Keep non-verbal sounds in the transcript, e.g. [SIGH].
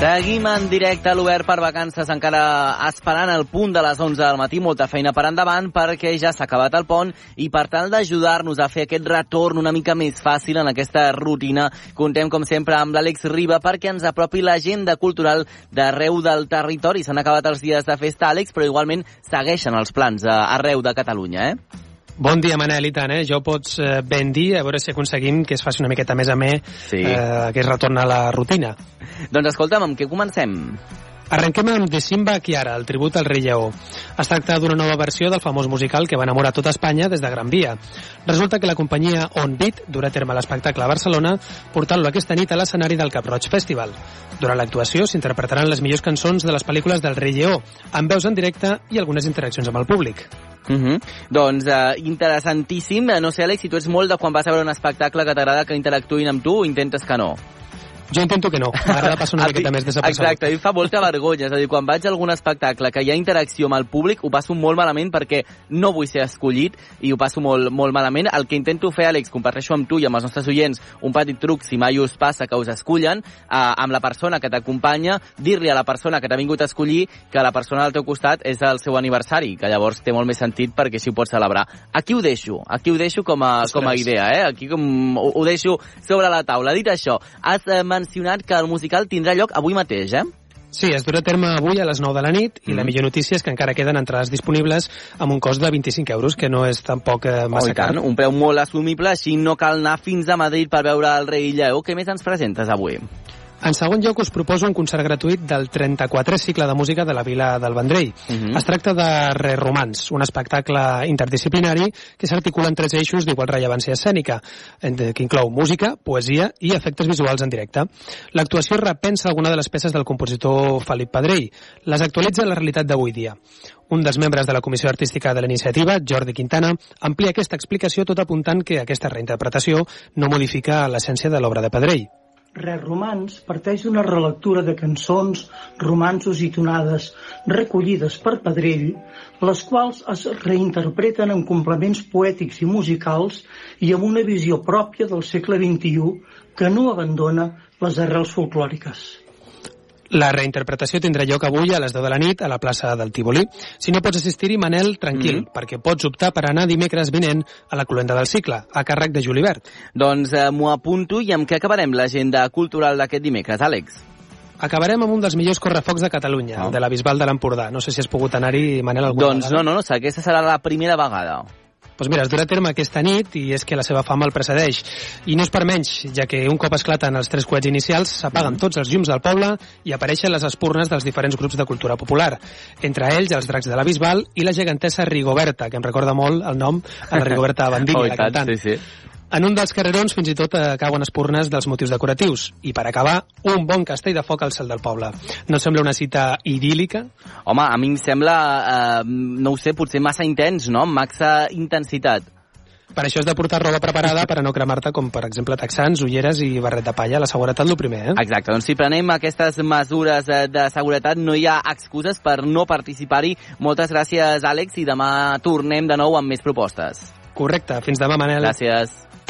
Seguim en directe a l'Obert per vacances, encara esperant el punt de les 11 del matí, molta feina per endavant perquè ja s'ha acabat el pont i per tal d'ajudar-nos a fer aquest retorn una mica més fàcil en aquesta rutina, contem com sempre amb l'Àlex Riba perquè ens apropi l'agenda cultural d'arreu del territori. S'han acabat els dies de festa, Àlex, però igualment segueixen els plans eh, arreu de Catalunya, eh? Bon dia, Manel, i tant, eh? Jo pots eh, ben dir, a veure si aconseguim que es faci una miqueta més a més, Sí. eh, que es retorna a la rutina. Doncs escolta'm, amb què comencem? Arrenquem amb The Simba Kiara, el tribut al rei lleó. Es tracta d'una nova versió del famós musical que va enamorar tota Espanya des de Gran Via. Resulta que la companyia On Beat durà a terme l'espectacle a Barcelona, portant-lo aquesta nit a l'escenari del Cap Roig Festival. Durant l'actuació s'interpretaran les millors cançons de les pel·lícules del rei lleó, amb veus en directe i algunes interaccions amb el públic. Uh -huh. Doncs uh, interessantíssim. Eh, No sé, Àlex, si tu ets molt de quan vas a veure un espectacle que t'agrada que interactuïn amb tu o intentes que no. Jo intento que no, m'agrada [LAUGHS] passar una miqueta més desapercebut. Exacte, a mi fa molta vergonya. És a dir, quan vaig a algun espectacle que hi ha interacció amb el públic, ho passo molt malament perquè no vull ser escollit i ho passo molt, molt malament. El que intento fer, Àlex, comparteixo amb tu i amb els nostres oients un petit truc, si mai us passa que us escullen, eh, amb la persona que t'acompanya, dir-li a la persona que t'ha vingut a escollir que la persona al teu costat és el seu aniversari, que llavors té molt més sentit perquè així ho pots celebrar. Aquí ho deixo, aquí ho deixo com a, com a idea, eh? Aquí com, ho, ho deixo sobre la taula. Dit això, has eh, mencionat que el musical tindrà lloc avui mateix, eh? Sí, es durà a terme avui a les 9 de la nit i la millor notícia és que encara queden entrades disponibles amb un cost de 25 euros, que no és tampoc eh, Oh, massa tant, car. un preu molt assumible, així no cal anar fins a Madrid per veure el rei Lleó. Què més ens presentes avui? En segon lloc us proposo un concert gratuït del 34è cicle de música de la Vila del Vendrell. Mhm. Es tracta de Re Romans, un espectacle interdisciplinari que s'articula en tres eixos d'igual rellevància escènica, que inclou música, poesia i efectes visuals en directe. L'actuació repensa alguna de les peces del compositor Felip Pedrell, les actualitza a la realitat d'avui dia. Un dels membres de la Comissió Artística de la iniciativa, Jordi Quintana, amplia aquesta explicació tot apuntant que aquesta reinterpretació no modifica l'essència de l'obra de Pedrell. Res Romans parteix d'una relectura de cançons, romansos i tonades recollides per Pedrell, les quals es reinterpreten en complements poètics i musicals i amb una visió pròpia del segle XXI que no abandona les arrels folclòriques. La reinterpretació tindrà lloc avui a les 10 de la nit a la plaça del Tívoli. Si no pots assistir-hi, Manel, tranquil, Mhm. perquè pots optar per anar dimecres vinent a la Colenda del Cicle, a càrrec de Julibert. Doncs eh, m'ho apunto i amb què acabarem l'agenda cultural d'aquest dimecres, Àlex? Acabarem amb un dels millors correfocs de Catalunya, el de la Bisbal de l'Empordà. No sé si has pogut anar-hi, Manel, alguna doncs vegada. no, no, no, aquesta serà la primera vegada. Doncs mira, es durà a terme aquesta nit i és que la seva fama el precedeix. I no és per menys, ja que un cop esclaten els tres coets inicials, s'apaguen tots els llums del poble i apareixen les espurnes dels diferents grups de cultura popular. Entre ells, els dracs de la Bisbal i la gegantessa Rigoberta, que em recorda molt el nom a la Rigoberta [LAUGHS] Bandini, Oh, la tant, cantant. sí, sí. En un dels carrerons fins i tot eh, cauen espurnes dels motius decoratius. I per acabar, un bon castell de foc al cel del poble. No sembla una cita idíl·lica? Home, a mi em sembla, eh, no ho sé, potser massa intens, no? Massa intensitat. Per això has de portar roba preparada per a no cremar-te, com per exemple texans, ulleres i barret de palla. La seguretat, el primer, eh? Exacte, doncs si prenem aquestes mesures eh, de seguretat no hi ha excuses per no participar-hi. Moltes gràcies, Àlex, i demà tornem de nou amb més propostes. Correcte. Fins demà, Manel. Gràcies.